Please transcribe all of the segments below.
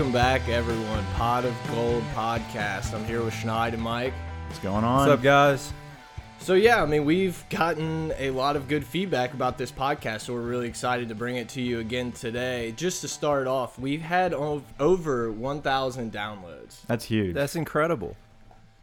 Welcome back, everyone. Pot of Gold podcast. I'm here with Schneid and Mike. What's going on? What's up, guys? So yeah, I mean, we've gotten a lot of good feedback about this podcast, so we're really excited to bring it to you again today. Just to start off, we've had over 1,000 downloads. That's huge. That's incredible.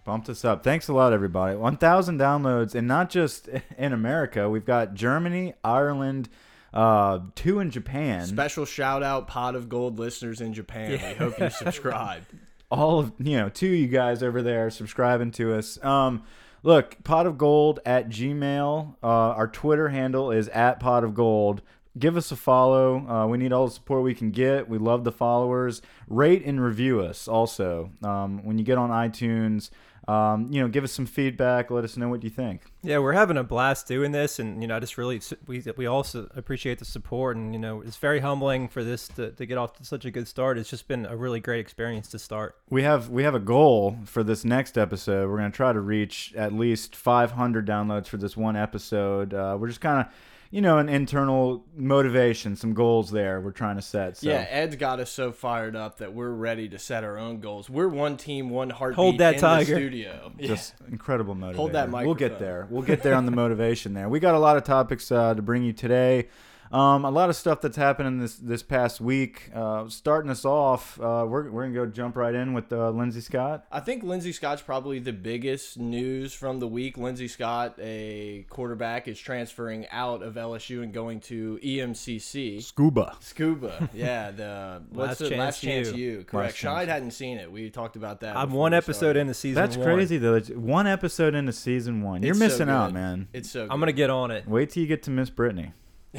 Bumped us up. Thanks a lot, everybody. 1,000 downloads, and not just in America. We've got Germany, Ireland, uh, two in Japan. Special shout out, Pot of Gold listeners in Japan. We hope you subscribe. all of you know, two of you guys over there subscribing to us. Um, look, pot of gold at Gmail. Uh, our Twitter handle is at pot of gold. Give us a follow. Uh, we need all the support we can get. We love the followers. Rate and review us also. Um, when you get on iTunes, um, you know, give us some feedback. Let us know what you think. Yeah, we're having a blast doing this, and you know, I just really we we also appreciate the support, and you know, it's very humbling for this to, to get off to such a good start. It's just been a really great experience to start. We have we have a goal for this next episode. We're gonna try to reach at least 500 downloads for this one episode. Uh, we're just kind of you know, an internal motivation, some goals there we're trying to set. So. Yeah, Ed's got us so fired up that we're ready to set our own goals. We're one team, one heartbeat Hold that in tiger. the studio. Just incredible motivation. Hold that We'll get there. We'll get there on the motivation there. We got a lot of topics uh, to bring you today. Um, a lot of stuff that's happening this this past week. Uh, starting us off, uh, we're, we're gonna go jump right in with uh, Lindsey Scott. I think Lindsey Scott's probably the biggest news from the week. Lindsey Scott, a quarterback, is transferring out of LSU and going to E EMCC. Scooba. Scooba, yeah. The what's Last the Chance last chance U. you? Correct. Last hadn't seen it. We talked about that. I'm one episode started. into season. That's one. crazy though. It's one episode into season one. You're It's so missing out, man. It's so. Good. I'm gonna get on it. Wait till you get to Miss Brittany.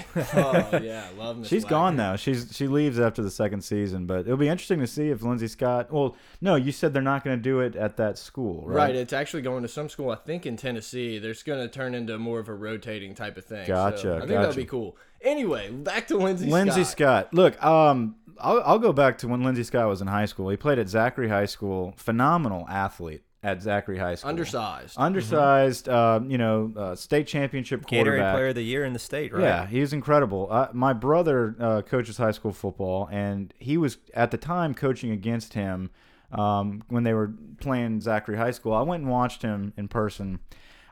oh yeah, love. Miss She's gone now. She's she leaves after the second season, but it'll be interesting to see if Lindsey Scott. Well, no, you said they're not going to do it at that school, right? Right, it's actually going to some school, I think in Tennessee. There's going to turn into more of a rotating type of thing. So Gotcha, I think that'll be cool. Anyway, back to Lindsey. Lindsey Scott. Scott. Look, um, I'll, I'll go back to when Lindsey Scott was in high school. He played at Zachary High School. Phenomenal athlete at Zachary High School. undersized. Undersized. Uh, you know, uh, state championship Gatorade quarterback. Player of the Year in the state, right? Yeah, he was incredible. Uh, my brother uh, coaches high school football, and he was at the time coaching against him um, when they were playing Zachary High School. I went and watched him in person.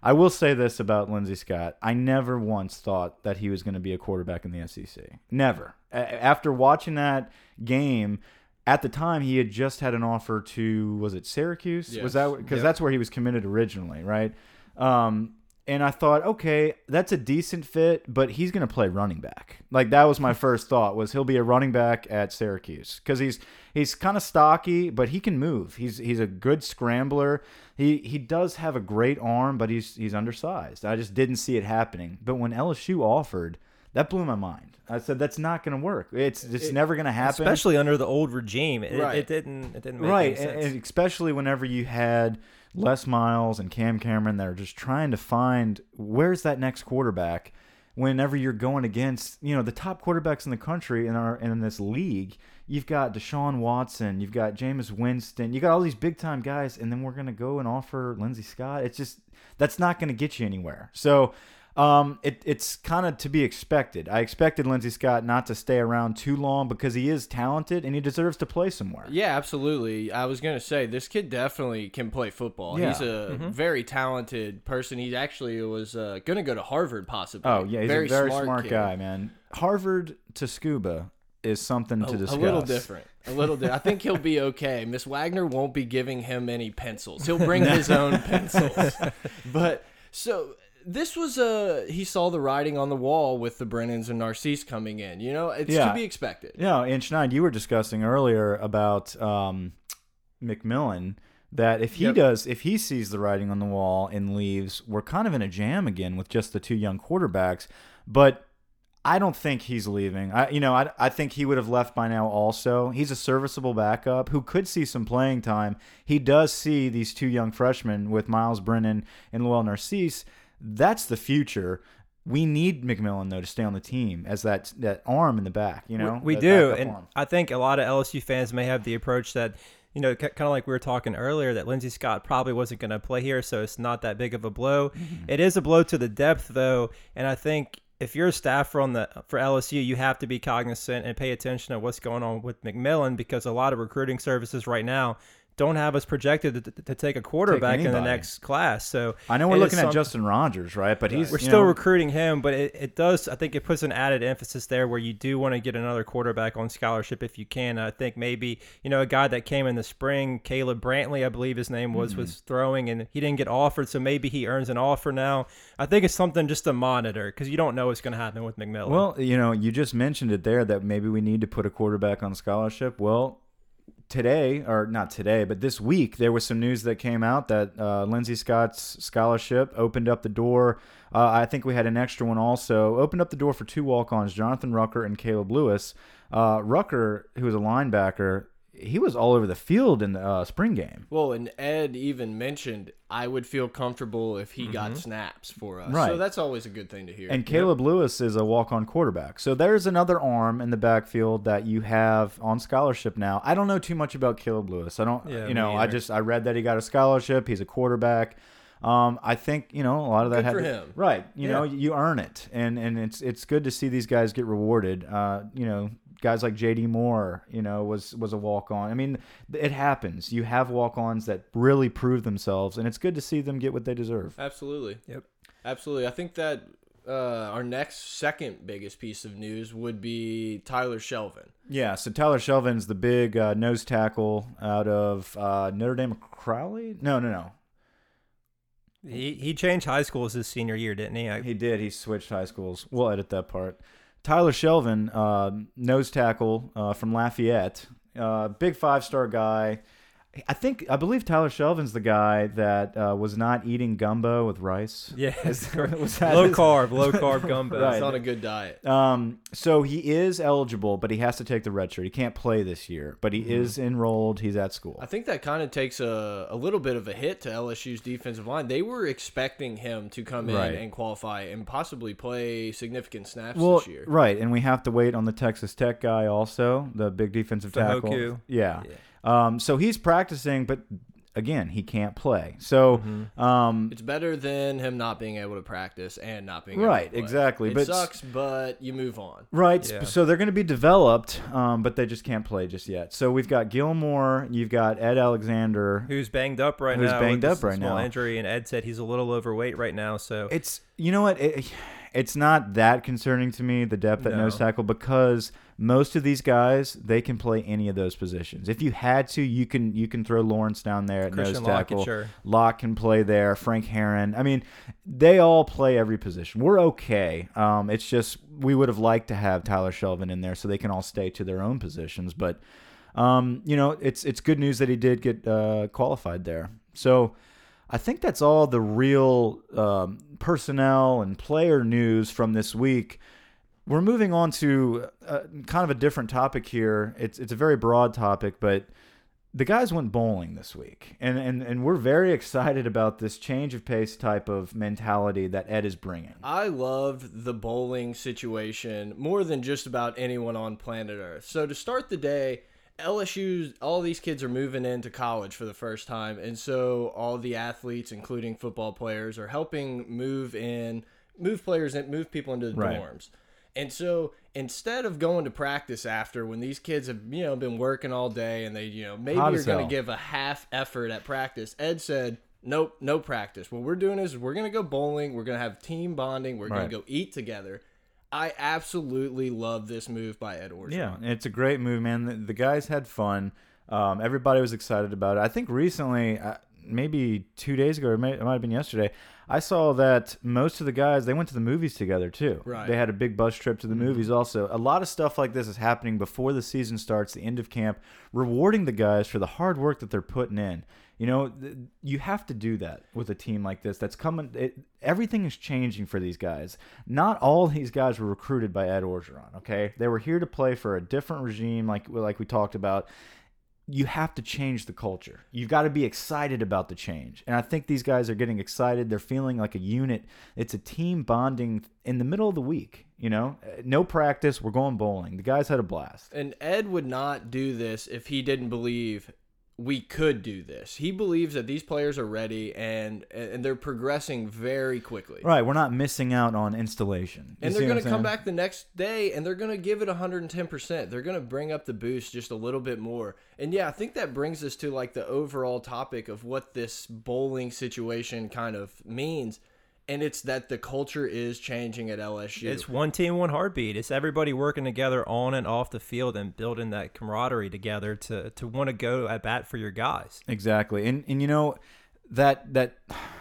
I will say this about Lindsey Scott: I never once thought that he was going to be a quarterback in the SEC. Never. A- after watching that game. At the time, he had just had an offer to was it Syracuse? Yes. Was that because Yep. that's where he was committed originally, right? Um, and I thought, okay, that's a decent fit, but he's going to play running back. Like that was my first thought was he'll be a running back at Syracuse because he's he's kind of stocky, but he can move. He's he's a good scrambler. He he does have a great arm, but he's he's undersized. I just didn't see it happening. But when LSU offered, that blew my mind. I said that's not going to work. It's it's never going to happen. Especially under the old regime, it, Right. it didn't. It didn't make right, and, sense. and especially whenever you had Les Miles and Cam Cameron that are just trying to find where's that next quarterback. Whenever you're going against, you know, the top quarterbacks in the country in our in this league, you've got Deshaun Watson, you've got Jameis Winston, you got all these big time guys, and then we're gonna go and offer Lindsey Scott. It's just that's not gonna get you anywhere. So. Um, it, it's kind of to be expected. I expected Lindsey Scott not to stay around too long because he is talented and he deserves to play somewhere. Yeah, absolutely. I was going to say this kid definitely can play football. Yeah. He's a very talented person. He actually was uh, going to go to Harvard possibly. Oh yeah, he's very a very smart, kid. guy, man. Harvard to Scooba is something A, to discuss. a little different. A little different. I think he'll be okay. Miss Wagner won't be giving him any pencils. He'll bring his own pencils. But so this was a he saw the writing on the wall with the Brennans and Narcisse coming in. You know, it's Yeah. to be expected. Yeah, and Schneid, you were discussing earlier about um, McMillan that if he Yep. does, if he sees the writing on the wall and leaves, we're kind of in a jam again with just the two young quarterbacks. But I don't think he's leaving. I, you know, I, I think he would have left by now. Also, he's a serviceable backup who could see some playing time. He does see these two young freshmen with Myles Brennan and Lowell Narcisse. That's the future. We need McMillan though to stay on the team as that that arm in the back. You know, we that do, and arm. I think a lot of LSU fans may have the approach that you know, kind of like we were talking earlier, that Lindsey Scott probably wasn't going to play here, so it's not that big of a blow. Mm-hmm. It is a blow to the depth, though, and I think if you're a staffer on the for LSU, you have to be cognizant and pay attention to what's going on with McMillan because a lot of recruiting services right now don't have us projected to, to take a quarterback in the next class. So I know we're looking at Justin Rogers, right? But he's we're still know, recruiting him, but it, it does. I think it puts an added emphasis there where you do want to get another quarterback on scholarship if you can. I think maybe you know a guy that came in the spring, Caleb Brantley, I believe his name was, was hmm. throwing, and he didn't get offered, so maybe he earns an offer now. I think it's something just to monitor because you don't know what's going to happen with McMillan. Well, you know, you just mentioned it there that maybe we need to put a quarterback on scholarship. Well, today, or not today, but this week, there was some news that came out that uh, Lindsey Scott's scholarship opened up the door. Uh, I think we had an extra one also. Opened up the door for two walk ons, Jonathan Rucker and Caleb Lewis. Uh, Rucker, who was a linebacker, he was all over the field in the uh, spring game. Well, and Ed even mentioned I would feel comfortable if he got snaps for us. Right. So that's always a good thing to hear. And Caleb Lewis is a walk-on quarterback. So there's another arm in the backfield that you have on scholarship now. I don't know too much about Caleb Lewis. I don't Yeah, you know, I just I read that he got a scholarship. He's a quarterback. Um, I think you know a lot of that Good had for to- him. right. You know, you earn it, and and it's it's good to see these guys get rewarded. Uh, you know, guys like J.D. Moore, you know, was was a walk on. I mean, it happens. You have walk ons that really prove themselves, and it's good to see them get what they deserve. Absolutely. Yep. Absolutely. I think that uh, our next second biggest piece of news would be Tyler Shelvin. Yeah, so Tyler Shelvin's the big uh, nose tackle out of uh, Notre Dame Crowley. No, no, no. he he changed high schools his senior year, didn't he? I, He did. He switched high schools. We'll edit that part. Tyler Shelvin, uh, nose tackle uh, from Lafayette, uh, big five star guy. I think I believe Tyler Shelvin's the guy that uh, was not eating gumbo with rice. yeah, Was that low his- carb, low carb gumbo. Right. He's on a good diet. Um, so he is eligible, but he has to take the red shirt. He can't play this year, but he Mm-hmm. is enrolled. He's at school. I think that kind of takes a, a little bit of a hit to LSU's defensive line. They were expecting him to come Right. in and qualify and possibly play significant snaps well, this year. right, and we have to wait on the Texas Tech guy also, the big defensive tackle. Yeah. Yeah. Um, so he's practicing, but again, he can't play. So, Mm-hmm. um, It's better than him not being able to practice and not being Right, able to play. exactly, It but- sucks, but you move on. right. Yeah. So they're going to be developed, um, but they just can't play just yet. So we've got Gilmore, you've got Ed Alexander. Who's banged up right Who's now? banged up right small now. Injury, and Ed said he's a little overweight right now. So It's you know what it, it's not that concerning to me the depth at No. nose tackle because most of these guys they can play any of those positions. If you had to, you can you can throw Lawrence down there at Christian nose tackle. Lockett, Locke can play there. Frank Herron. I mean, they all play every position. We're okay. Um, it's just we would have liked to have Tyler Shelvin in there so they can all stay to their own positions. But um, you know, it's it's good news that he did get uh, qualified there. So I think that's all the real um, personnel and player news from this week. We're moving on to uh, kind of a different topic here. It's it's a very broad topic, but the guys went bowling this week, and and and we're very excited about this change of pace type of mentality that Ed is bringing. I loved the bowling situation more than just about anyone on planet Earth. So to start the day, LSU's all these kids are moving into college for the first time, and so all the athletes, including football players, are helping move in, move players and move people into the Right. dorms. And so instead of going to practice after, when these kids have you know been working all day and they you know maybe Hot you're going to give a half effort at practice, Ed said. Nope, no practice. What we're doing is we're gonna go bowling. We're gonna have team bonding. We're Right. gonna go eat together. I absolutely love this move by Ed Orgeron. Yeah, it's a great move, man. The, the guys had fun. Um, everybody was excited about it. I think recently, maybe two days ago, or may, it might have been yesterday, I saw that most of the guys they went to the movies together too. Right. They had a big bus trip to the mm-hmm. movies. Also, a lot of stuff like this is happening before the season starts, the end of camp, rewarding the guys for the hard work that they're putting in. You know, you have to do that with a team like this. That's coming. It, everything is changing for these guys. Not all these guys were recruited by Ed Orgeron. Okay, they were here to play for a different regime, like like we talked about. You have to change the culture. You've got to be excited about the change, and I think these guys are getting excited. They're feeling like a unit. It's a team bonding in the middle of the week. You know, Uh, no practice. We're going bowling. The guys had a blast. And Ed would not do this if he didn't believe we could do this. He believes that these players are ready and and they're progressing very quickly. Right, we're not missing out on installation. You And they're going to come back the next day and they're going to give it 110%. They're going to bring up the boost just a little bit more. And yeah, I think that brings us to like the overall topic of what this bowling situation kind of means. And it's that the culture is changing at LSU. It's one team, one heartbeat. It's everybody working together on and off the field and building that camaraderie together to to want to go at bat for your guys. Exactly. And and you know that that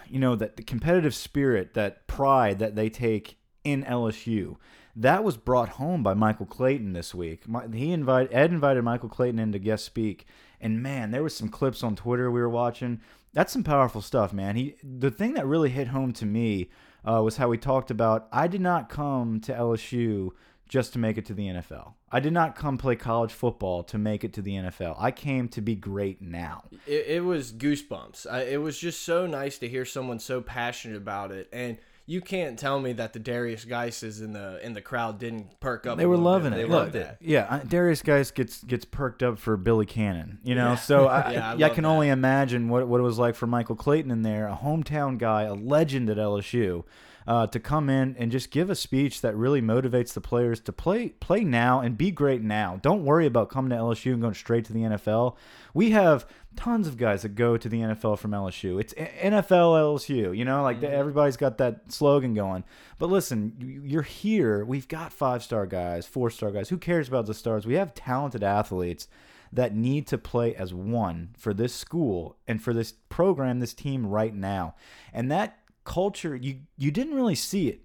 you know that the competitive spirit, that pride that they take in LSU, that was brought home by Michael Clayton this week. My, he invited Ed invited Michael Clayton in to guest speak, and man, there was some clips on Twitter we were watching. That's some powerful stuff, man. He the thing that really hit home to me uh, was how he talked about I did not come to LSU just to make it to the NFL. I did not come play college football to make it to the NFL. I came to be great now. it, it was goosebumps. I, it was just so nice to hear someone so passionate about it. And you can't tell me that the Darius Geises in the in the crowd didn't perk up. They were loving bit. it. They Look, loved that. Yeah, Darius Geis gets gets perked up for Billy Cannon. You know, so I, Yeah, I I, can that. only imagine what what it was like for Michael Clayton in there, a hometown guy, a legend at LSU. Uh, to come in and just give a speech that really motivates the players to play play now and be great now. Don't worry about coming to LSU and going straight to the NFL. We have tons of guys that go to the NFL from LSU. It's NFL LSU, you know, like everybody's got that slogan going. But listen, you- you're here. We've got five star guys, four star guys. Who cares about the stars? We have talented athletes that need to play as one for this school and for this program, this team right now. And that culture, you you didn't really see it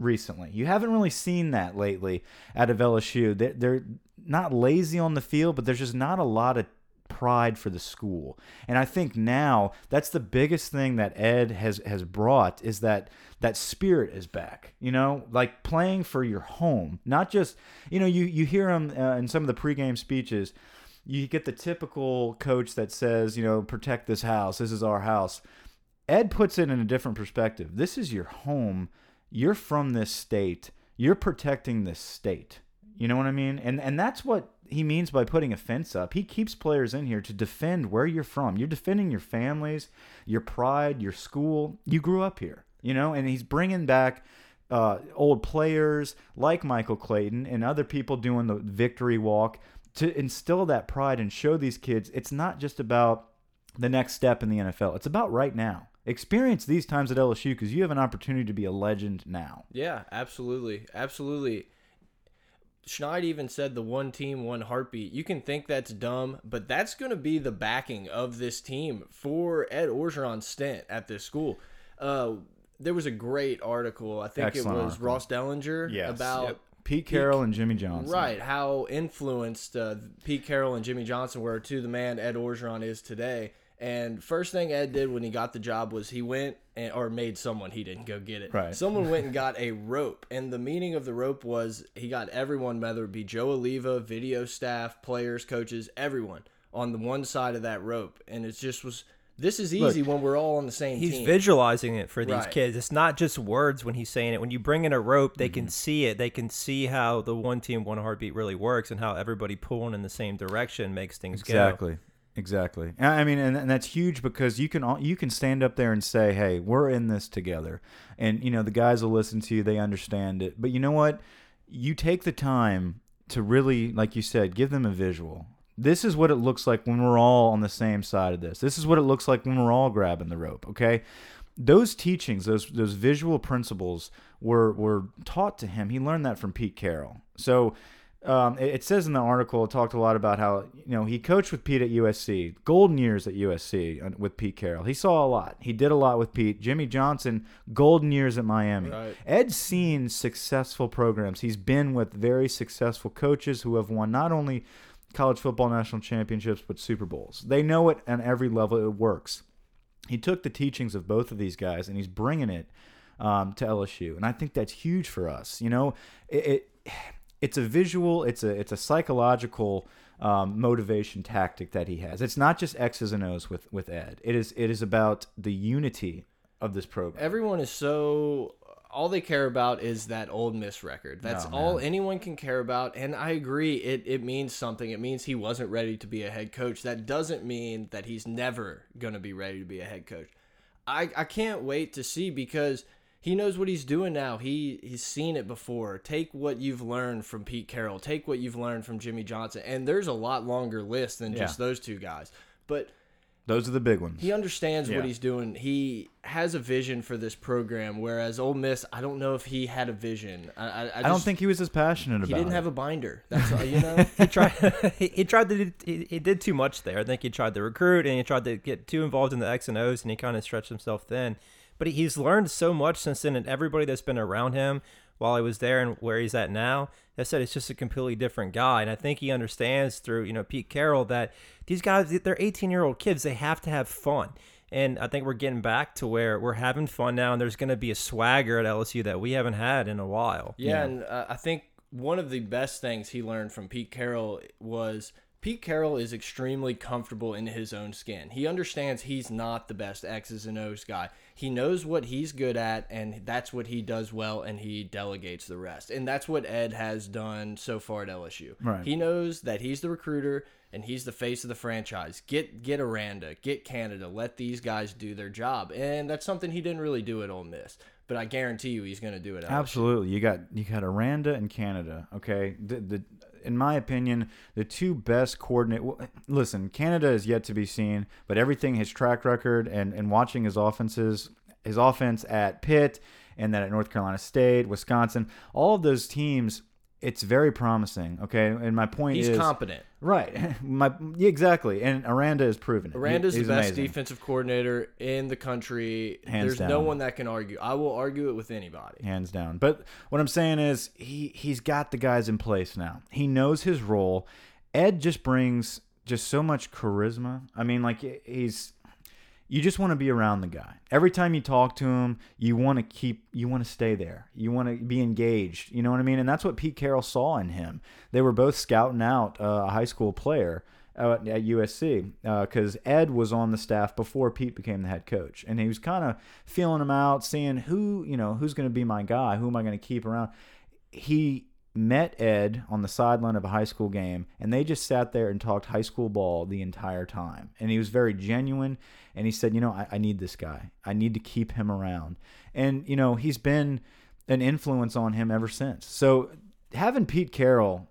recently. You haven't really seen that lately out of LSU. They're, they're not lazy on the field, but there's just not a lot of pride for the school. And I think now that's the biggest thing that Ed has has brought is that that spirit is back. You know, like playing for your home, not just you know you you hear him uh, in some of the pregame speeches. You get the typical coach that says, you know, protect this house. This is our house. Ed puts it in a different perspective. This is your home. You're from this state. You're protecting this state. You know what I mean? And and that's what he means by putting a fence up. He keeps players in here to defend where you're from. You're defending your families, your pride, your school. You grew up here, you know, and he's bringing back uh, old players like Michael Clayton and other people doing the victory walk to instill that pride and show these kids it's not just about the next step in the NFL. It's about right now. Experience these times at LSU because you have an opportunity to be a legend now. Yeah, absolutely, absolutely. Schneid even said the one team, one heartbeat. You can think that's dumb, but that's going to be the backing of this team for Ed Orgeron's stint at this school. Uh, there was a great article. I think Excellent it was article. Ross Dellenger about Pete Carroll and Jimmy Johnson. right how influenced uh, Pete Carroll and Jimmy Johnson were to the man Ed Orgeron is today. And first thing Ed did when he got the job was he went and or made someone he didn't go get it. Right. Someone went and got a rope, and the meaning of the rope was he got everyone, whether it be Joe Oliva, video staff, players, coaches, everyone on the one side of that rope, and it just was. This is easy when we're all on the same He's team. visualizing it for these Right. kids. It's not just words when he's saying it. When you bring in a rope, they Mm-hmm. can see it. They can see how the one team, one heartbeat really works and how everybody pulling in the same direction makes things go. Exactly. Exactly. I mean, and, and that's huge because you can all- you can stand up there and say, "Hey, we're in this together," and you know the guys will listen to you. They understand it. But you know what? You take the time to really, like you said, give them a visual. This is what it looks like when we're all on the same side of this. This is what it looks like when we're all grabbing the rope. Okay. Those teachings, those those visual principles, were were taught to him. He learned that from Pete Carroll. So um, it, it says in the article, it talked a lot about how you know he coached with Pete at USC, golden years at USC uh, with Pete Carroll. He saw a lot. He did a lot with Pete. Jimmy Johnson, golden years at Miami. Right. Ed's seen successful programs. He's been with very successful coaches who have won not only college football national championships but Super Bowls. They know it on every level. It works. He took the teachings of both of these guys and he's bringing it um, to LSU, and I think that's huge for us. You know, it, it it's a visual, it's a it's a psychological um, motivation tactic that he has. It's not just X's and O's with with Ed. It is it is about the unity of this program. Everyone is so all they care about is that Ole Miss record. That's Oh, all anyone can care about. And I agree, it, it means something. It means he wasn't ready to be a head coach. That doesn't mean that he's never going to be ready to be a head coach. I, I can't wait to see because he knows what he's doing now. He he's seen it before. Take what you've learned from Pete Carroll. Take what you've learned from Jimmy Johnson. And there's a lot longer list than just those two guys. But Those are the big ones. he understands Yeah. what he's doing. He has a vision for this program, whereas Ole Miss, I don't know if he had a vision. I, I, I, I don't think he was as passionate he about didn't it. have a binder. That's all, you know. he tried he, he tried to do, he, he did too much there. I think he tried to recruit and he tried to get too involved in the X and O's and he kind of stretched himself thin. But he's learned so much since then, and everybody that's been around him while he was there and where he's at now, they said it's just a completely different guy. And I think he understands through you know Pete Carroll that these guys they're 18 year old kids. They have to have fun. And I think we're getting back to where we're having fun now, and there's going to be a swagger at LSU that we haven't had in a while. Yeah, and uh, I think one of the best things he learned from Pete Carroll was Pete Carroll is extremely comfortable in his own skin. He understands he's not the best X's and O's guy. He knows what he's good at, and that's what he does well, and he delegates the rest. And that's what Ed has done so far at LSU. Right. He knows that he's the recruiter and he's the face of the franchise. Get get Aranda, get Canada, let these guys do their job. And that's something he didn't really do at Ole Miss. But I guarantee you he's going to do it. Absolutely. You got you got Aranda and Canada. Okay. The, the in my opinion, the two best coordinate. Listen, Canada is yet to be seen, but everything his track record and and watching his offenses, his offense at Pitt and then at North Carolina State, Wisconsin, all of those teams. It's very promising. Okay, and my point He's is competent. right. My yeah, exactly, and Aranda is proven. it. He- Aranda's the best amazing. defensive coordinator in the country. Hands There's no one that can argue. I will argue it with anybody. hands down. But what I'm saying is he he's got the guys in place now. He knows his role. Ed just brings just so much charisma. I mean, like he's you just want to be around the guy. Every time you talk to him, you want to keep you want to stay there. You want to be engaged. You know what I mean? And that's what Pete Carroll saw in him. They were both scouting out uh, a high school player uh, at USC because Ed was on the staff before Pete became the head coach, and he was kind of feeling him out, seeing who you know who's going to be my guy, who am I going to keep around. He met Ed on the sideline of a high school game, and they just sat there and talked high school ball the entire time. And he was very genuine, and he said, "You know, I, I need this guy. I need to keep him around." And you know, he's been an influence on him ever since. So having Pete Carroll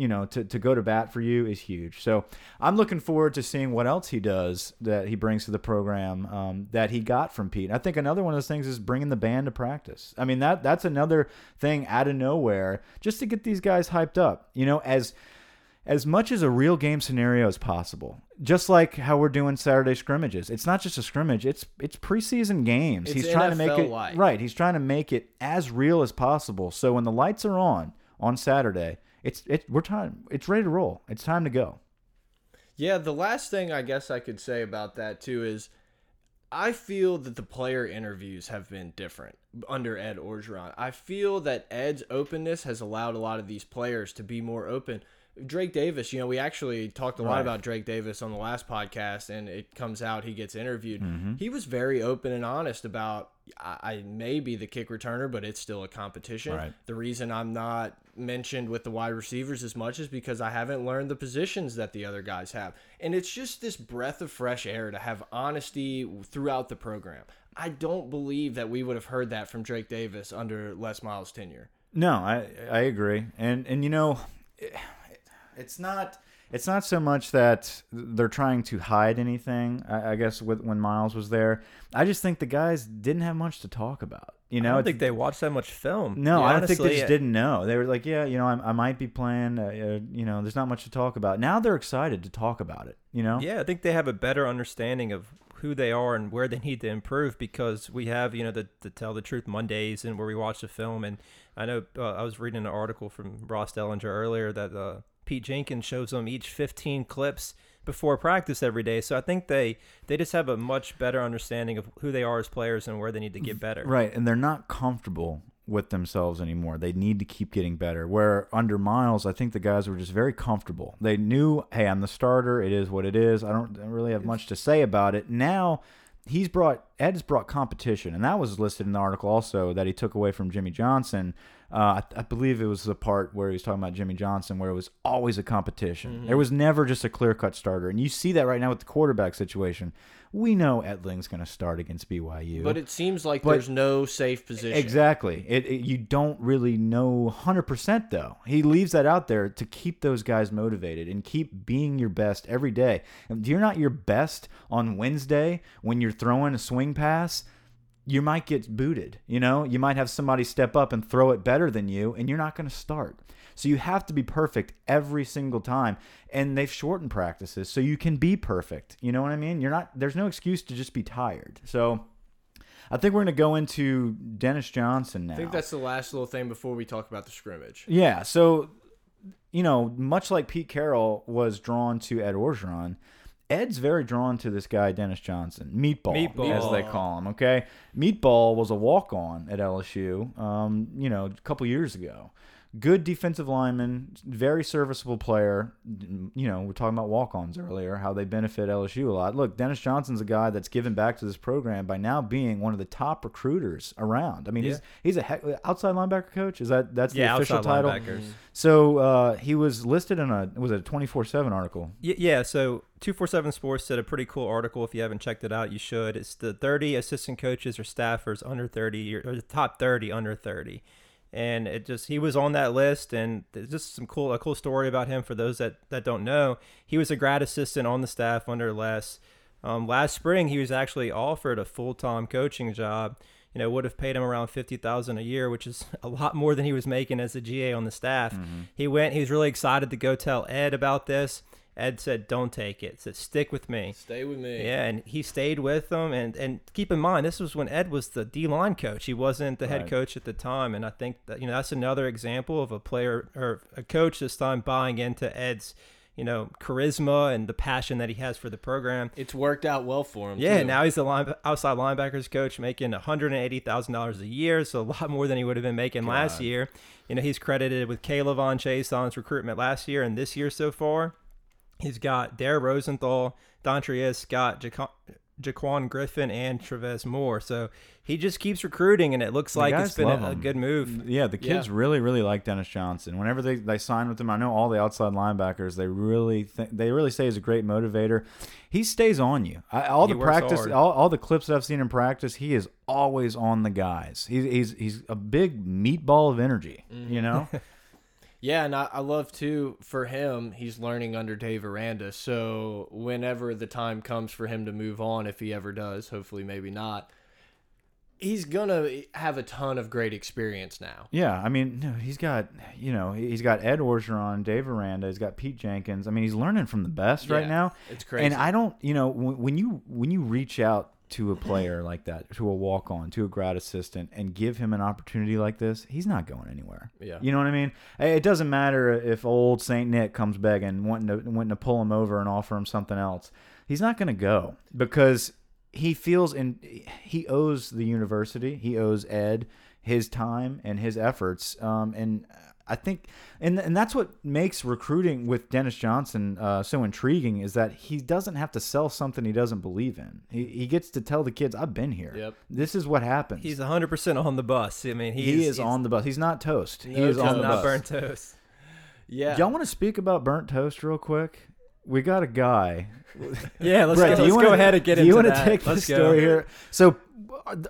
you know, to, to go to bat for you is huge. So I'm looking forward to seeing what else he does that he brings to the program um, that he got from Pete. I think another one of those things is bringing the band to practice. I mean that that's another thing out of nowhere just to get these guys hyped up. You know, as as much as a real game scenario as possible. Just like how we're doing Saturday scrimmages. It's not just a scrimmage, it's it's preseason games. It's he's trying to make it right. He's trying to make it as real as possible. So when the lights are on on Saturday, it's it we're time it's ready to roll. It's time to go. Yeah, the last thing I guess I could say about that too is I feel that the player interviews have been different under Ed Orgeron. I feel that Ed's openness has allowed a lot of these players to be more open. Drake Davis, you know, we actually talked a lot Right. about Drake Davis on the last podcast, and it comes out he gets interviewed. Mm-hmm. He was very open and honest about I, I may be the kick returner, but it's still a competition. Right. The reason I'm not mentioned with the wide receivers as much is because I haven't learned the positions that the other guys have. And it's just this breath of fresh air to have honesty throughout the program. I don't believe that we would have heard that from Drake Davis under Les Miles' tenure. No, I I agree, and and you know, it's not it's not so much that they're trying to hide anything. I, I guess with when Miles was there, I just think the guys didn't have much to talk about. You know, I don't think they watched that much film. no, Yeah, I don't think they just didn't know. They were like, yeah, you know, I, I might be playing. Uh, uh, you know, there's not much to talk about. Now they're excited to talk about it. You know, Yeah, I think they have a better understanding of who they are and where they need to improve because we have, you know, the, the Tell the Truth Mondays and where we watch the film. And I know uh, I was reading an article from Ross Dellenger earlier that uh, Pete Jenkins shows them each 15 clips before practice every day. So I think they they just have a much better understanding of who they are as players and where they need to get better. Right, and they're not comfortable with themselves anymore. They need to keep getting better. Where under Miles, I think the guys were just very comfortable. They knew, hey, I'm the starter. It is what it is. I don't, I don't really have much to say about it. Now, he's brought Ed's brought competition, and that was listed in the article also that he took away from Jimmy Johnson. Uh, I, I believe it was the part where he was talking about Jimmy Johnson, where it was always a competition. Mm-hmm. There was never just a clear cut starter, and you see that right now with the quarterback situation. We know Etling's going to start against BYU, But it seems like But- there's no safe position. Exactly. It, it- you don't really know 100% though. He leaves that out there to keep those guys motivated and keep being your best every day. If you're not your best on Wednesday when you're throwing a swing pass, you might get booted. You know, you might have somebody step up and throw it better than you, and you're not going to start. So you have to be perfect every single time, and they've shortened practices so you can be perfect. You know what I mean? You're not. There's no excuse to just be tired. So. I think we're going to go into Dennis Johnson now. I think that's the last little thing before we talk about the scrimmage. Yeah, so you know, much like Pete Carroll was drawn to Ed Orgeron, Ed's very drawn to this guy Dennis Johnson, Meatball, Meatball. as they call him. Okay, Meatball was a walk-on at LSU, um, you know, a couple years ago. Good defensive lineman, very serviceable player. You know, we're talking about walk-ons earlier, how they benefit LSU a lot. Look, Dennis Johnson's a guy that's given back to this program by now being one of the top recruiters around. I mean, he's Yeah. he's a heck, outside linebacker coach. Is that that's the Yeah, official outside title? linebackers. So uh, he was listed in a was it a twenty four seven article. Yeah, so 247 Sports did a pretty cool article. If you haven't checked it out, you should. It's the 30 assistant coaches or staffers under 30, or the top 30 under 30. And it just he was on that list, and just some cool a cool story about him for those that that don't know. He was a grad assistant on the staff under Les. Um, last spring, he was actually offered a full time coaching job. You know, would have paid him around fifty thousand a year, which is a lot more than he was making as a GA on the staff. He went. He was really excited to go tell Ed about this. Ed said, "Don't take it. Said stick with me." Stay with me. Yeah, and he stayed with them. And and keep in mind, this was when Ed was the D line coach. He wasn't the head Right. coach at the time. And I think that you know that's another example of a player or a coach this time buying into Ed's you know charisma and the passion that he has for the program. It's worked out well for him. Yeah, too. now he's the line, outside linebackers coach, making one hundred and eighty thousand dollars a year, so a lot more than he would have been making last year. You know, he's credited with K'Lavon Chaisson his recruitment last year and this year so far. He's got Dare Rosenthal, Dontrius Scott, Jaquan, Jaquan Griffin, and Trevez Moore. So he just keeps recruiting, and it looks The like it's been a, a good move. Yeah, the kids Yeah. really really like Dennis Johnson. Whenever they they sign with him, I know all the outside linebackers. They really think they really say he's a great motivator. He stays on you. I, all He the practice, all, all the clips that I've seen in practice, he is always on the guys. He's he's he's a big meatball of energy. Mm-hmm. You know. Yeah, and I, I love too for him. He's learning under Dave Aranda, so whenever the time comes for him to move on, if he ever does, hopefully maybe not, he's gonna have a ton of great experience now. Yeah, I mean, no, he's got you know he's got Ed Orgeron, Dave Aranda, he's got Pete Jenkins. I mean, he's learning from the best right now. It's crazy. And I don't, you know, when, when you when you reach out to a player like that, to a walk on, to a grad assistant, and give him an opportunity like this, he's not going anywhere. Yeah. You know what I mean? It doesn't matter if old Saint Nick comes begging, wanting to wanting to pull him over and offer him something else. He's not going to go because he feels in he owes the university, he owes Ed his time and his efforts. Um, and I think, and and that's what makes recruiting with Dennis Johnson uh, so intriguing is that he doesn't have to sell something he doesn't believe in. He, he gets to tell the kids, "I've been here. Yep. This is what happens." He's 100% on the bus. I mean, he is on the bus. He's not toast. he is on the not bus. burnt toast. yeah, Y'all want to speak about burnt toast real quick? We got a guy. Yeah, let's, Brett, go, you let's wanna- go ahead and get do into you wanna that. take let's the go. story here? So,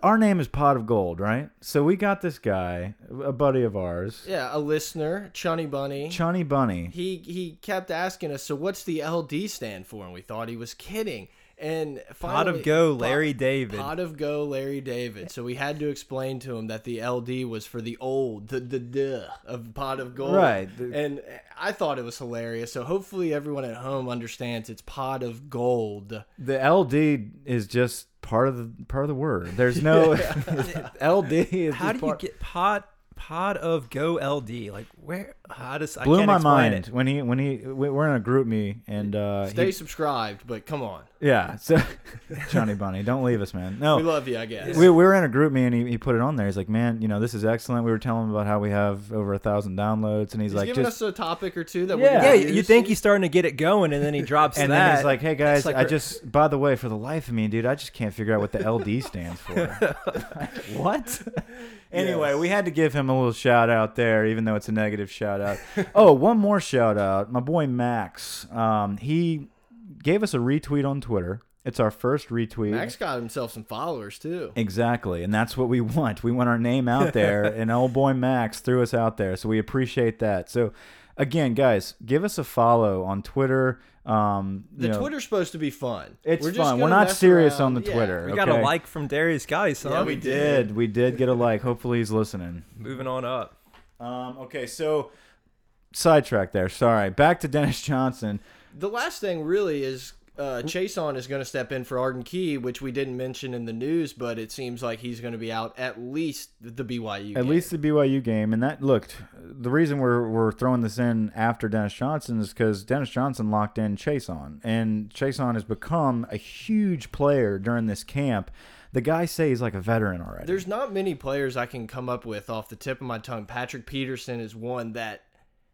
our name is Pot of Gold, right? So we got this guy, a buddy of ours, yeah, a listener, Chunny Bunny. Chunny Bunny. he he kept asking us, so what's the LD stand for? And we thought he was kidding. And Pot of go, Pot- Larry David. Pot of go, Larry David. So we had to explain to him that the LD was for the old, the the duh of pot of gold. Right. And I thought it was hilarious. So hopefully everyone at home understands it's pot of gold. The LD is just part of the part of the word. There's no LD. Is How just do you get pot pod of Go LD. Like where? I just I Blew can't my explain mind It. when he when he we- we're in a group me and uh Stay he- subscribed, but come on. yeah so Johnny Bunny don't leave us man no We love you, I guess. we, we were in a group me and he, he put it on there he's like man you know this is excellent we were telling him about how we have over a thousand downloads and he's, He's like giving just us a topic or two that Yeah. we're Yeah, gonna you use. think he's starting to get it going, and then he drops and that. then he's like hey guys like I we're- just by the way for the life of me dude I just can't figure out what the LD stands for what anyway we had to give him a little shout out there even though it's a negative shout out oh one more shout out my boy Max um he gave us a retweet on Twitter it's our first retweet Max got himself some followers too. Exactly, and that's what we want. We want our name out there, and old boy Max threw us out there, so we appreciate that. So, again, guys, give us a follow on Twitter. Um, The you know, Twitter's supposed to be fun. It's We're fun. We're not serious around. on the Yeah. Twitter. we got a like from Darius Geis. Huh? Yeah, we We did. We did get a like. Hopefully, he's listening. Moving on up. Um, okay, so sidetrack there. Sorry. Back to Dennis Johnson. The last thing really is uh, Chaisson is going to step in for Arden Key, which we didn't mention in the news, but it seems like he's going to be out at least the BYU. At game. least the BYU game, and that looked. The reason we're we're throwing this in after Dennis Johnson is because Dennis Johnson locked in Chaisson, and Chaisson has become a huge player during this camp. The guy say he's like a veteran already. There's not many players I can come up with off the tip of my tongue. Patrick Peterson is one that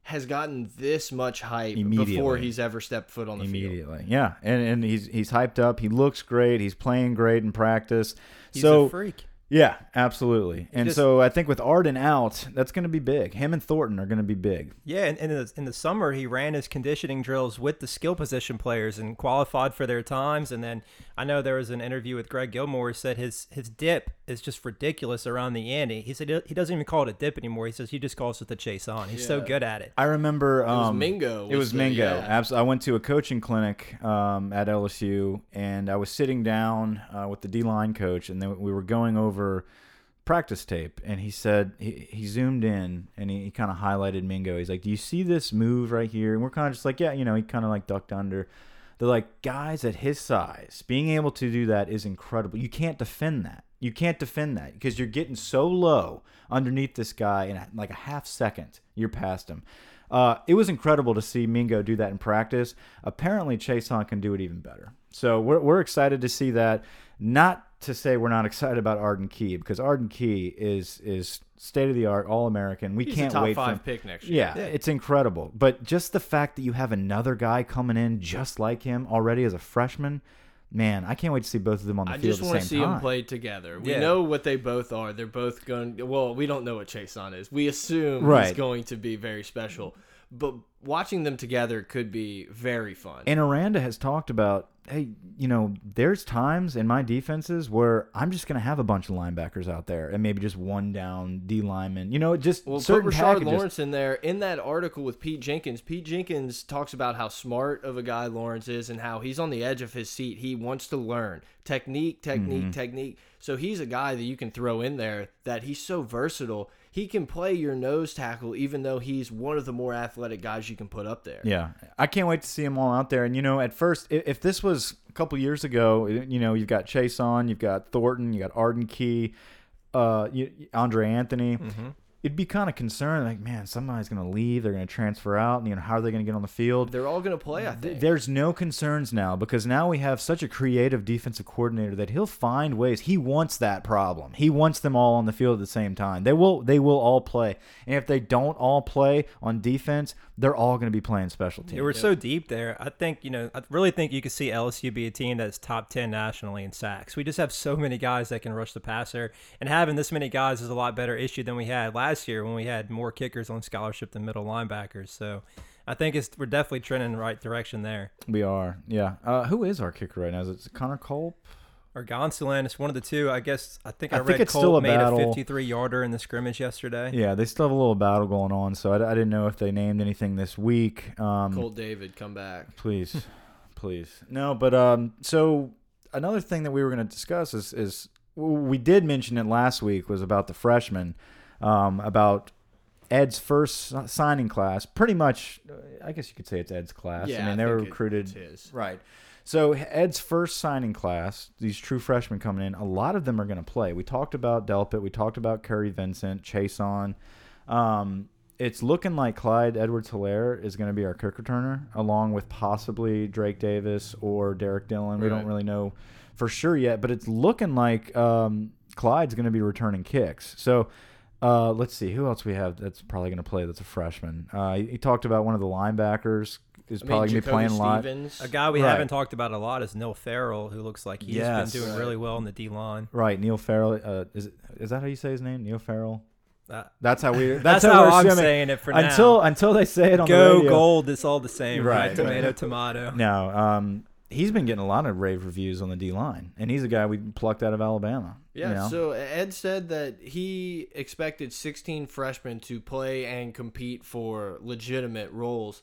has gotten this much hype before he's ever stepped foot on the field. immediately, yeah, and and he's he's hyped up. He looks great. He's playing great in practice. He's so a freak. Yeah, absolutely. And just- so I think with Arden out, that's going to be big. Him and Thornton are going to be big. Yeah, and, and in, the, in the summer he ran his conditioning drills with the skill position players and qualified for their times. And then I know there was an interview with Greg Gilmore who said his his dip is just ridiculous around the ante. He said he doesn't even call it a dip anymore. He says he just calls it the chase on. He's so good at it. I remember was um, Mingo It was was the- Mingo. yeah. Abs- I went to a coaching clinic um, at LSU, and I was sitting down uh, with the D line coach, and then we were going over practice tape, and he said he, he zoomed in and he, he kind of highlighted Mingo. He's like, "Do you see this move right here?" And we're kind of just like, "Yeah," you know. He kind of like ducked under. They're like, guys at his size, being able to do that is incredible. You can't defend that. You can't defend that because you're getting so low underneath this guy in like a half second. You're past him. Uh, it was incredible to see Mingo do that in practice. Apparently, Chase Hunt can do it even better. So we're, we're excited to see that. Not to say we're not excited about Arden Key because Arden Key is is state of the art, all American. We He's can't a top wait for him. five pick next year. Yeah, it's incredible. But just the fact that you have another guy coming in just like him already as a freshman, man, I can't wait to see both of them on the I field just at the want to see time. them play together. We Yeah. know what they both are. They're both going. Well, we don't know what Chaisson is. We assume he's going to be very special, but watching them together could be very fun. And Aranda has talked about, hey, you know, there's times in my defenses where I'm just going to have a bunch of linebackers out there and maybe just one down D lineman. You know, just Well, put Rashard packages. Lawrence in there in that article with Pete Jenkins. Pete Jenkins talks about how smart of a guy Lawrence is and how he's on the edge of his seat. He wants to learn technique, technique, Mm-hmm. technique. So he's a guy that you can throw in there that he's so versatile. He can play your nose tackle, even though he's one of the more athletic guys you can put up there. Yeah, I can't wait to see them all out there. And you know, at first, if this was a couple years ago, you know, you've got Chaisson, you've got Thornton, you got Arden Key, uh, Andre Anthony. Mm-hmm. It'd be kind of concerned, like, man, somebody's going to leave. They're going to transfer out. And, you know, how are they going to get on the field? They're all going to play, I think. There's no concerns now because now we have such a creative defensive coordinator that he'll find ways. He wants that problem. He wants them all on the field at the same time. They will. They will all play. And if they don't all play on defense, they're all going to be playing special teams. Yeah, we're so deep there. I think you know. I really think you could see LSU be a team that's top ten nationally in sacks. We just have so many guys that can rush the passer, and having this many guys is a lot better issue than we had last year when we had more kickers on scholarship than middle linebackers. So, I think it's we're definitely trending in the right direction there. We are, yeah. Uh, who is our kicker right now? Is it Connor Culp? Or Gonsoulin, it's one of the two. I guess I think I, I read think it's Colt still a made battle. a 53 yarder in the scrimmage yesterday. Yeah, they still have a little battle going on, so I, I didn't know if they named anything this week. Um, Colt David, come back. please, please, no. But um, so another thing that we were going to discuss is is we did mention it last week was about the freshmen, um, about Ed's first signing class. Pretty much, uh, I guess you could say it's Ed's class. Yeah, I mean, I they were think it- recruited it's his. right. So Ed's first signing class, these true freshmen coming in, a lot of them are going to play. We talked about Delpit, we talked about Kary Vincent, Chaisson. Um, it's looking like Clyde Edwards Helaire is going to be our kick returner, along with possibly Drake Davis or Derrick Dillon. We don't really know for sure yet, but it's looking like um, Clyde's going to be returning kicks. So uh, let's see who else we have that's probably going to play. That's a freshman. Uh, he, he talked about one of the linebackers is I mean, probably going to be Jacoby playing a lot. A guy we Right. haven't talked about a lot is Neil Farrell, who looks like he's Yes. been doing Right. really well in the D line. Right, Neil Farrell. Uh, is it, is that how you say his name? Neil Farrell. Uh, That's how we. That's, that's, how, how, we're I'm saying it for until now. until they say it on the Go radio. gold, it's all the same, right? Right. Tomato, tomato. No, um, he's been getting a lot of rave reviews on the D line, and he's a guy we plucked out of Alabama. Yeah, you know? so Ed said that he expected 16 freshmen to play and compete for legitimate roles.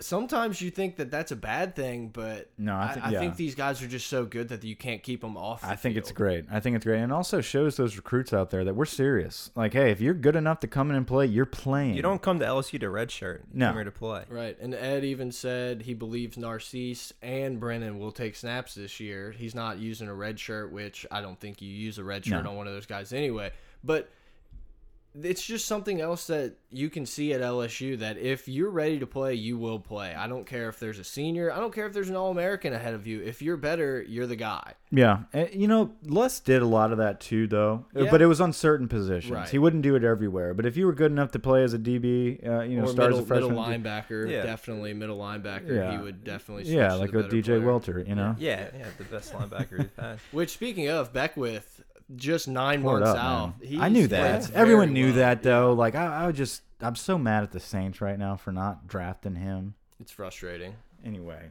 Sometimes you think that that's a bad thing, but No, I I, think- I yeah. think these guys are just so good that you can't keep them off. the I think it's great. I think it's great, and also shows those recruits out there that we're serious. Like, hey, if you're good enough to come in and play, you're playing. You don't come to LSU to redshirt. You No. come here to play. Right, and Ed even said he believes Narcisse and Brennan will take snaps this year. He's not using a red shirt, which I don't think you use a red shirt No. on one of those guys anyway. But it's just something else that you can see at LSU that if you're ready to play, you will play. I don't care if there's a senior. I don't care if there's an All American ahead of you. If you're better, you're the guy. Yeah, Eh, you know, Les did a lot of that too, though. Uh, Yeah. But it was on certain positions. Right. He wouldn't do it everywhere. But if you were good enough to play as a DB, uh, you know, or start middle, as a freshman, middle linebacker, Yeah. definitely middle linebacker. Yeah. He would definitely switch yeah, to like the a DJ player. Welter, you know. Yeah, yeah, the best linebacker we've had. Which speaking of Beckwith, just nine it months up, out. I knew that. Everyone very knew well. that, though. Like, I, I would just, I'm so mad at the Saints right now for not drafting him. It's frustrating. Anyway,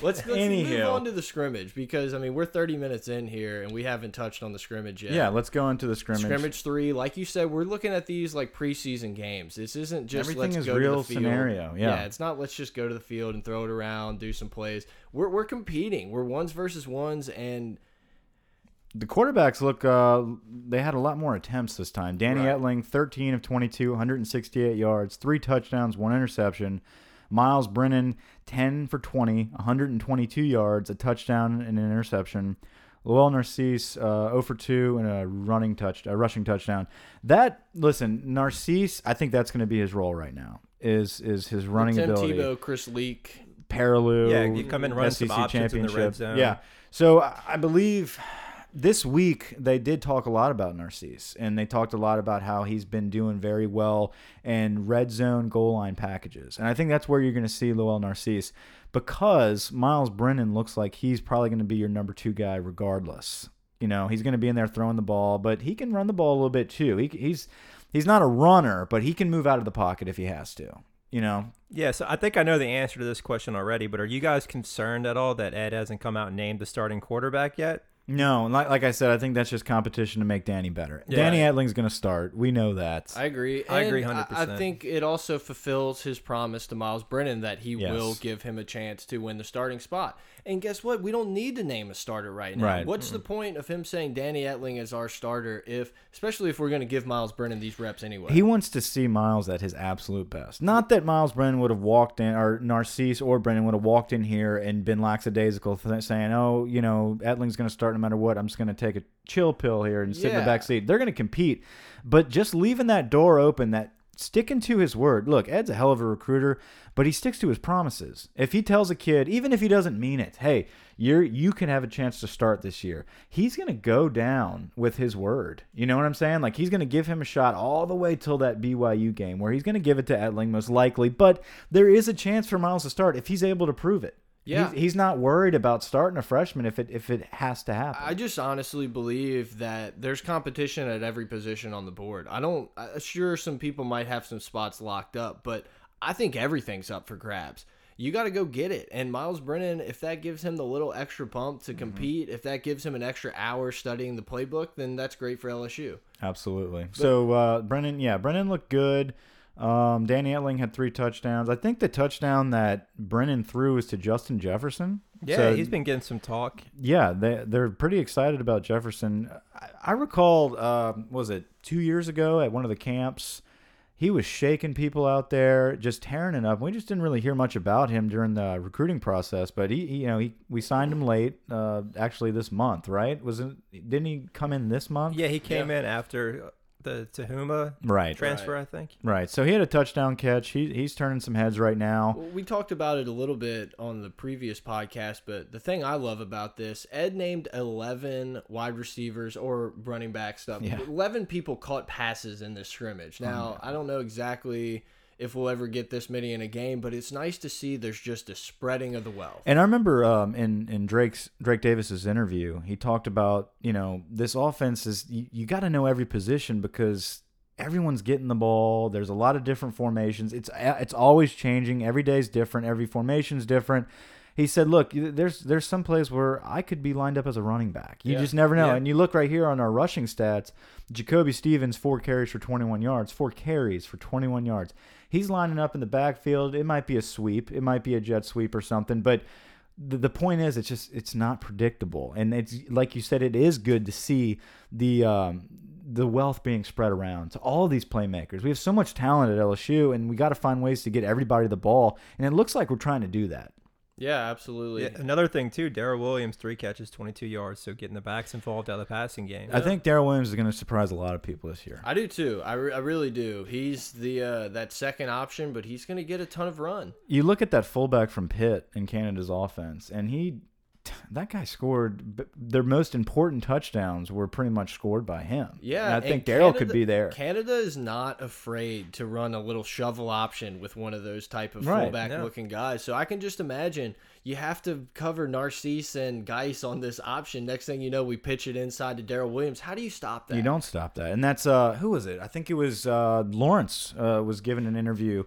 Let's, let's move on to the scrimmage because I mean we're 30 minutes in here and we haven't touched on the scrimmage yet. yeah, let's go into the scrimmage. Scrimmage three, like you said, we're looking at these like preseason games. This isn't just Everything let's is go to real scenario, yeah. it's not let's just go to the field and throw it around, do some plays. We're we're competing. We're ones versus ones, and The quarterbacks look, uh, they had a lot more attempts this time. Danny Right. Etling, 13 of 22, 168 yards, three touchdowns, one interception. Myles Brennan, 10 for 20, 122 yards, a touchdown and an interception. Lowell Narcisse, uh, 0 for 2 and a running touch, a rushing touchdown. That listen, Narcisse, I think that's going to be his role right now. Is is his running Tim ability? Tebow, Chris Leak. Parallel. Yeah, you come in, run some options in the red zone. Yeah. So I I believe this week they did talk a lot about Narcisse, and they talked a lot about how he's been doing very well in red zone goal line packages, and I think that's where you're going to see Lowell Narcisse because Myles Brennan looks like he's probably going to be your number two guy regardless. You know, he's going to be in there throwing the ball, but he can run the ball a little bit too. He, he's he's not a runner, but he can move out of the pocket if he has to. You know, Yeah, so I think I know the answer to this question already, but are you guys concerned at all that Ed hasn't come out and named the starting quarterback yet? No, like, like I said, I think that's just competition to make Danny better. Yeah. Danny Etling's going to start. We know that. I agree. I agree 100%. I think it also fulfills his promise to Myles Brennan that he Yes. will give him a chance to win the starting spot. And guess what? We don't need to name a starter right now. Right. What's the point of him saying Danny Etling is our starter if, especially if we're going to give Myles Brennan these reps anyway? he wants to see Myles at his absolute best. Not that Myles Brennan would have walked in, or Narcisse or Brennan would have walked in here and been lackadaisical, saying, "Oh, you know, Etling's going to start no matter what. I'm just going to take a chill pill here and sit in the back seat." They're going to compete, but just leaving that door open, that sticking to his word. Look, Ed's a hell of a recruiter, but he sticks to his promises. If he tells a kid, even if he doesn't mean it, hey, you're you can have a chance to start this year. He's going to go down with his word. You know what I'm saying? Like he's going to give him a shot all the way till that BYU game where he's going to give it to Etling most likely, but there is a chance for Myles to start if he's able to prove it. Yeah. He's, he's not worried about starting a freshman if it if it has to happen. I just honestly believe that there's competition at every position on the board. I don't. Sure, some people might have some spots locked up, but I think everything's up for grabs. You got to go get it. And Myles Brennan, if that gives him the little extra pump to compete, if that gives him an extra hour studying the playbook, then that's great for LSU. Absolutely. so uh, Brennan, yeah, Brennan looked good. Um, Danny Etling had three touchdowns. I think the touchdown that Brennan threw was to Justin Jefferson. Yeah, So, he's been getting some talk. Yeah, they they're pretty excited about Jefferson. I, I recall, uh, was it two years ago at one of the camps? he was shaking people out there, just tearing it up. We just didn't really hear much about him during the recruiting process, but he, he you know, he we signed him late, uh, actually this month, right? Was it? Didn't he come in this month? Yeah, he came in after the Tahuma Right. transfer, I think. Right. So he had a touchdown catch. He he's turning some heads right now. Well, we talked about it a little bit on the previous podcast, but the thing I love about this, Ed named 11 wide receivers or running back stuff. Yeah. 11 people caught passes in this scrimmage. Oh, now, I don't know exactly if we'll ever get this many in a game, but it's nice to see there's just a spreading of the wealth. And I remember um, in in Drake's Drake Davis's interview, he talked about you know this offense is you, you got to know every position because everyone's getting the ball. There's a lot of different formations. It's it's always changing. Every day's different. Every formation's different. He said, "Look, there's there's some plays where I could be lined up as a running back. You Yeah. just never know." Yeah. And you look right here on our rushing stats. Jacoby Stevens four carries for 21 yards. Four carries for 21 yards. He's lining up in the backfield. It might be a sweep. It might be a jet sweep or something, but the, the point is it's just it's not predictable and it's like you said it is good to see the um the wealth being spread around to all these playmakers we have so much talent at lsu and we got to find ways to get everybody the ball and it looks like we're trying to do that Yeah, absolutely. Yeah, another thing too, Darrel Williams, three catches, 22 yards, so getting the backs involved out of the passing game. i think darrel williams is going to surprise a lot of people this year I do too. I, re I really do. He's the uh, that second option, but he's going to get a ton of run. you look at that fullback from pitt in canada's offense and he that guy scored their most important touchdowns were pretty much scored by him Yeah, And i think darrel could be there Canada is not afraid to run a little shovel option with one of those type of Right, fullback yeah. looking guys. So I can just imagine you have to cover Narcisse and Guice on this option. Next thing you know, we pitch it inside to Darrel Williams. How do you stop that? You don't stop that. And that's uh who was it? I think it was uh Lawrence uh was given an interview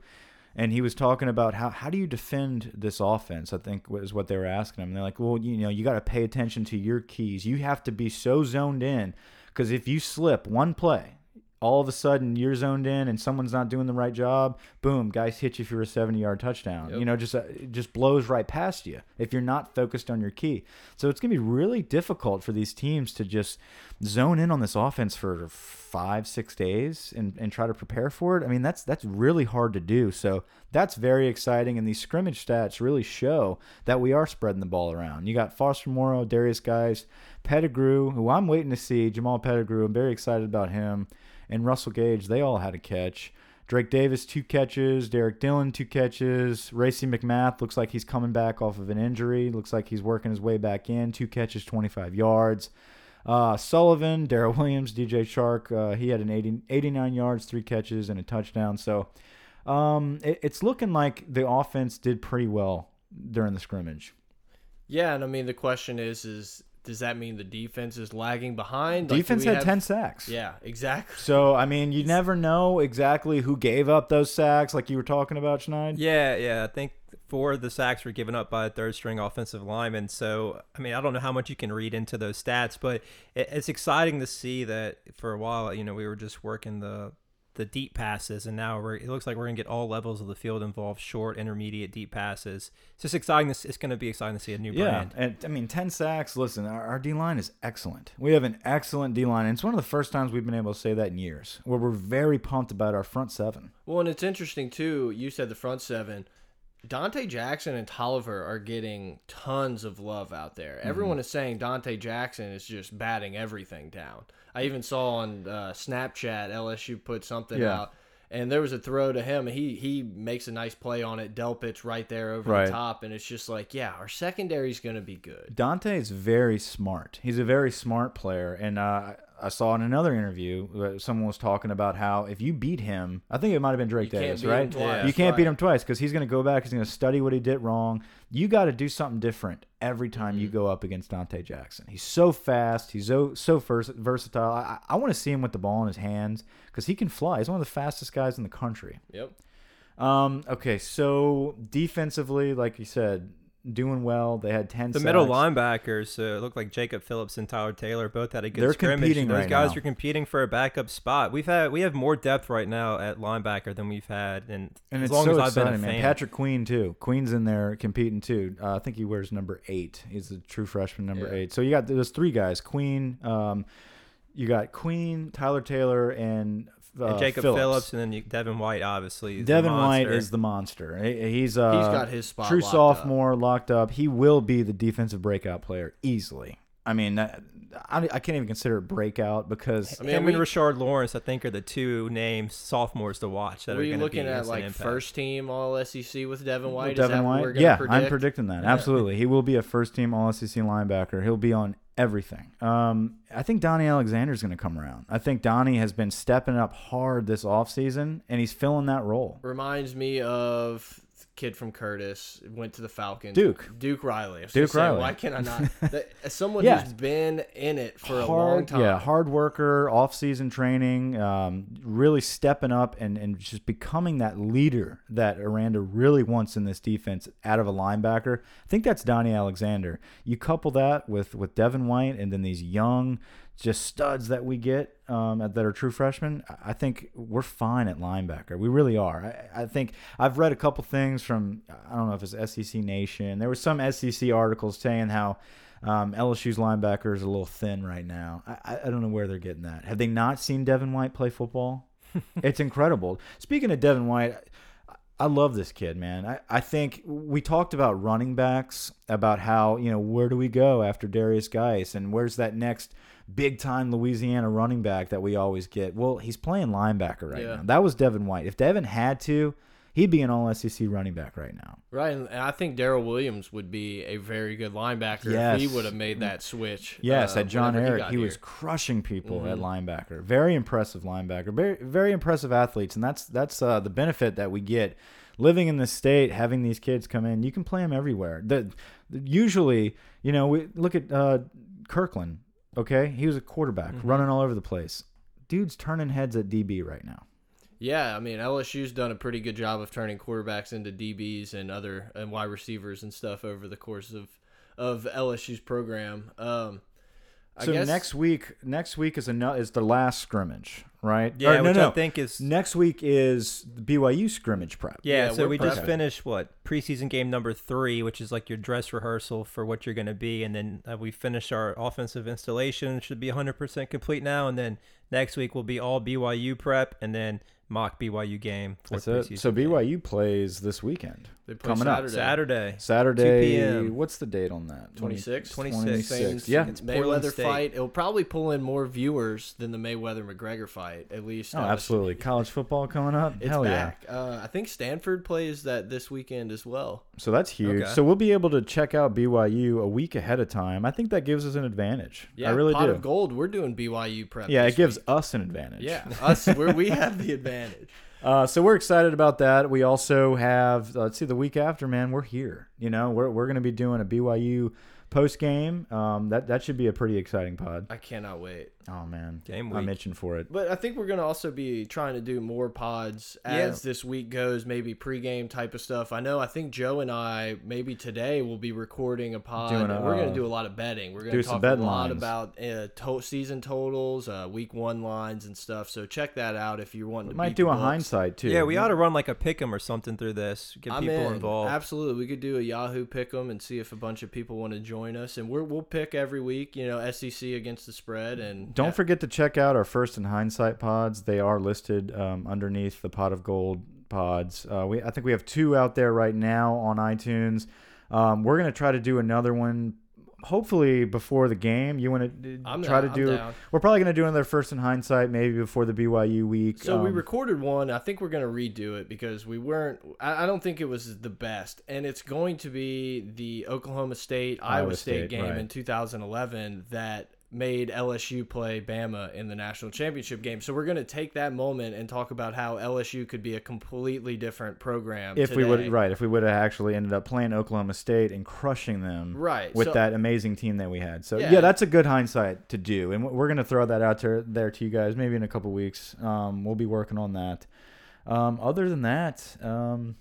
and he was talking about how how do you defend this offense? I think was what they were asking him. they're like, "Well, you know, you got to pay attention to your keys. You have to be so zoned in cuz if you slip one play, all of a sudden you're zoned in and someone's not doing the right job, boom, guys hit you for a 70-yard touchdown. Yep. You know, just uh, it just blows right past you if you're not focused on your key. So it's going to be really difficult for these teams to just zone in on this offense for 5 6 days and and try to prepare for it. I mean, that's that's really hard to do. So that's very exciting and these scrimmage stats really show that we are spreading the ball around. You got Foster Moreau, Derrius Guice, Pettigrew, who I'm waiting to see, Jamal Pettigrew. I'm very excited about him and Russell Gage, they all had a catch. Drake Davis, two catches. Derrick Dillon, two catches. Racey McMath looks like he's coming back off of an injury. Looks like he's working his way back in. Two catches, 25 yards. Uh, Sullivan, Darrel Williams, DJ Chark, uh, he had an 80, 89 yards, three catches, and a touchdown. So um, it, it's looking like the offense did pretty well during the scrimmage. Yeah, and I mean the question is, is does that mean the defense is lagging behind? Like, Defense we had have- 10 sacks. Yeah, exactly. So, I mean, you never know exactly who gave up those sacks, like you were talking about, Schneid. Yeah, yeah. I think four of the sacks were given up by a third string offensive lineman. So, I mean, I don't know how much you can read into those stats, but it's exciting to see that for a while, you know, we were just working the the deep passes, and now we're, it looks like we're gonna get all levels of the field involved: short, intermediate, deep passes. It's just exciting. To, s- it's gonna be exciting to see a new Yeah, brand. and I mean, ten sacks. Listen, our, our D line is excellent. We have an excellent D line, and it's one of the first times we've been able to say that in years. Where we're very pumped about our front seven. Well, and it's interesting too. You said the front seven. Donte Jackson and Toliver are getting tons of love out there. Everyone is saying Donte Jackson is just batting everything down. I even saw on uh, Snapchat LSU put something Yeah. out, and there was a throw to him. He he makes a nice play on it. Delpit's right there over Right. the top, and it's just like, yeah, our secondary's going to be good. Donte is very smart. He's a very smart player, and uh, I saw in another interview uh, someone was talking about how if you beat him, I think it might have been Drake You Davis, right? twice, you can't beat him twice because he's going to go back. He's going to study what he did wrong. You got to do something different every time you Mm-hmm. go up against Donte Jackson. He's so fast. He's so so vers versatile. I, I want to see him with the ball in his hands because he can fly. He's one of the fastest guys in the country. Yep. Um, okay, so defensively, like you said, doing well. They had ten. The middle sacks. linebackers uh, look like Jacob Phillips and Tyler Taylor both had a good They're scrimmage. competing Those right guys now. are competing for a backup spot. We've had we have more depth right now at linebacker than we've had, and, And as it's long so as I've exciting, been a man. fan. Patrick Queen too. Queen's in there competing too. Uh, I think he wears number eight. He's the true freshman number Yeah. eight. So you got those three guys. Queen. Um, you got Queen, Tyler Taylor, and uh, and Jacob Phillips. Phillips. and then you, Devin White, obviously. is the Devin White is the monster. He- He's uh, He's got his spot true locked up. sophomore locked up. He will be the defensive breakout player easily. I mean, I, I can't even consider it breakout because I mean, him we- and Rashard Lawrence, I think, are the two names sophomores to watch that are you looking be at like impact. first team All SEC with Devin White? Is Devin that what White. we're yeah, predict? I'm predicting that. Absolutely, he will be a first team All SEC linebacker. He'll be on everything. Um, I think Donnie Alexander is going to come around. I think Donnie has been stepping up hard this offseason, and he's filling that role. Reminds me of kid from Curtis went to the Falcons. Duke. Duke Riley. Duke say, Riley. Why can't I not? That, someone Yeah. who's been in it for a long time. yeah, hard worker, off-season training, um, really stepping up and, and just becoming that leader that Aranda really wants in this defense out of a linebacker. I think that's Donnie Alexander. You couple that with with Devin White and then these young, just studs that we get um, that are true freshmen. I- think we're fine at linebacker. We really are. I, I think I've read a couple things from I don't know if it's SEC Nation. There were some SEC articles saying how. Um, LSU's linebacker is a little thin right now. I, I- I don't know where they're getting that. Have they not seen Devin White play football? it's incredible. Speaking of Devin White, I, love this kid, man. I, I think we talked about running backs, about how, you know, where do we go after Derrius Guice and where's that next big time Louisiana running back that we always get? Well, he's playing linebacker right Yeah. now. That was Devin White. If Devin had to, he'd be an all SEC running back right now. Right, and I think Darrel Williams would be a very good linebacker if he would have made that switch. Yes, uh, at John Ehret, got he, was crushing people at Mhm. linebacker. Very impressive linebacker. Very very impressive athletes, and that's that's uh, the benefit that we get living in this state, having these kids come in. You can play them everywhere. The, usually, you know, we look at uh, Kirkland. Okay, he was a quarterback Mm-hmm. running all over the place. Dude's turning heads at DB right now. Yeah, I mean LSU's done a pretty good job of turning quarterbacks into DBs and other and wide receivers and stuff over the course of of LSU's program. Um, I So guess next week, next week is a is the last scrimmage, right? Yeah, Or, no, which no. I think is Next week is the BYU scrimmage prep. Yeah, Yeah, so we're just finished what preseason game number three, which is like your dress rehearsal for what you're going to be, and then uh, we finish our offensive installation. Should be 100% complete now, and then next week will be all BYU prep, and then mock BYU game. For That's it. So BYU plays this weekend. they play coming up. Saturday. Saturday. Saturday. 2 p.m.. What's the date on that? 26? 26. 26. Yeah. It's Portland Mayweather State. fight. It'll probably pull in more viewers than the Mayweather McGregor fight. At least. Oh, absolutely. College football coming up. It's Hell back. Uh, I think Stanford plays that this weekend as well. So that's huge. Okay. So we'll be able to check out BYU a week ahead of time. I think that gives us an advantage. Yeah, I really pot do. of gold. We're doing BYU prep. Yeah, this it gives week. Us an advantage. Yeah, us. We're, we have the advantage. Uh, so we're excited about that. We also have, uh, let's see, the week after, man, we're here. You know, we're, we're going to be doing a BYU post game. Um, that that should be a pretty exciting pod. I cannot wait. Oh man, Game I'm itching for it. But I think we're gonna also be trying to do more pods as this week goes, maybe pregame type of stuff. I know. I think Joe and I maybe today we'll be recording a pod. Doing a, we're uh, gonna do a lot of betting. We're gonna some talk a lot lines. about uh, to season totals, uh, week one lines and stuff. So check that out if you want. wanting We to. might do a books. hindsight too. Yeah, we ought to run like a pick'em or something through this. Get I'm people in. involved. Absolutely, we could do a Yahoo pick 'em and see if a bunch of people want to join us, and we're, we'll pick every week. You know, SEC against the spread, and Don't yeah, forget to check out our first and hindsight pods. They are listed um, underneath the pot of gold pods. Uh, we I think we have two out there right now on iTunes. Um, we're gonna try to do another one. Hopefully before the game. You want to I'm try down, to do? We're probably gonna do another first and hindsight maybe before the BYU week. So we Um, recorded one. I think we're gonna redo it because we weren't. I, I don't think it was the best, and it's going to be the Oklahoma State Iowa, Iowa State, State, game right. in 2011 that made LSU play Bama in the national championship game. So we're gonna take that moment and talk about how LSU could be a completely different program if we would right if we would have actually ended up playing Oklahoma State and crushing them Right, with so- that amazing team that we had. So Yeah. yeah, that's a good hindsight to do, and we're gonna throw that out there there to you guys maybe in a couple weeks. Um, we'll be working on that. Um, other than that, um,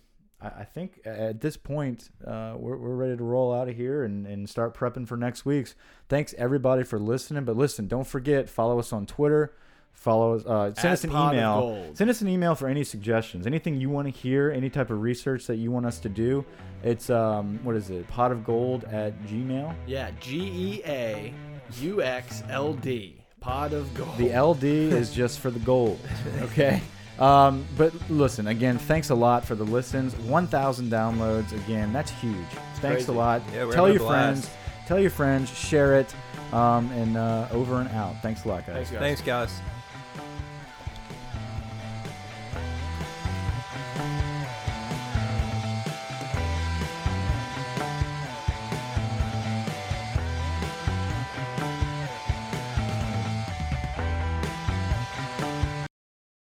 I, I think at this point uh, we're we're ready to roll out of here and and start prepping for next week's. Thanks everybody for listening, but listen, don't forget follow us on Twitter. Follow us. Uh, send At us an email. Send us an email for any suggestions, anything you want to hear, any type of research that you want us to do. It's um, what is it? Pot of gold at Gmail. Yeah, G E A U X L D. pot of gold. The LD is just for the gold. Okay. Um, but listen, again, thanks a lot for the listens. 1,000 downloads. Again, that's huge. Thanks crazy. a lot. Yeah, tell your friends. Tell your friends. Share it. Um, and uh, over and out. Thanks a lot, guys. Thanks, guys. Thanks, guys.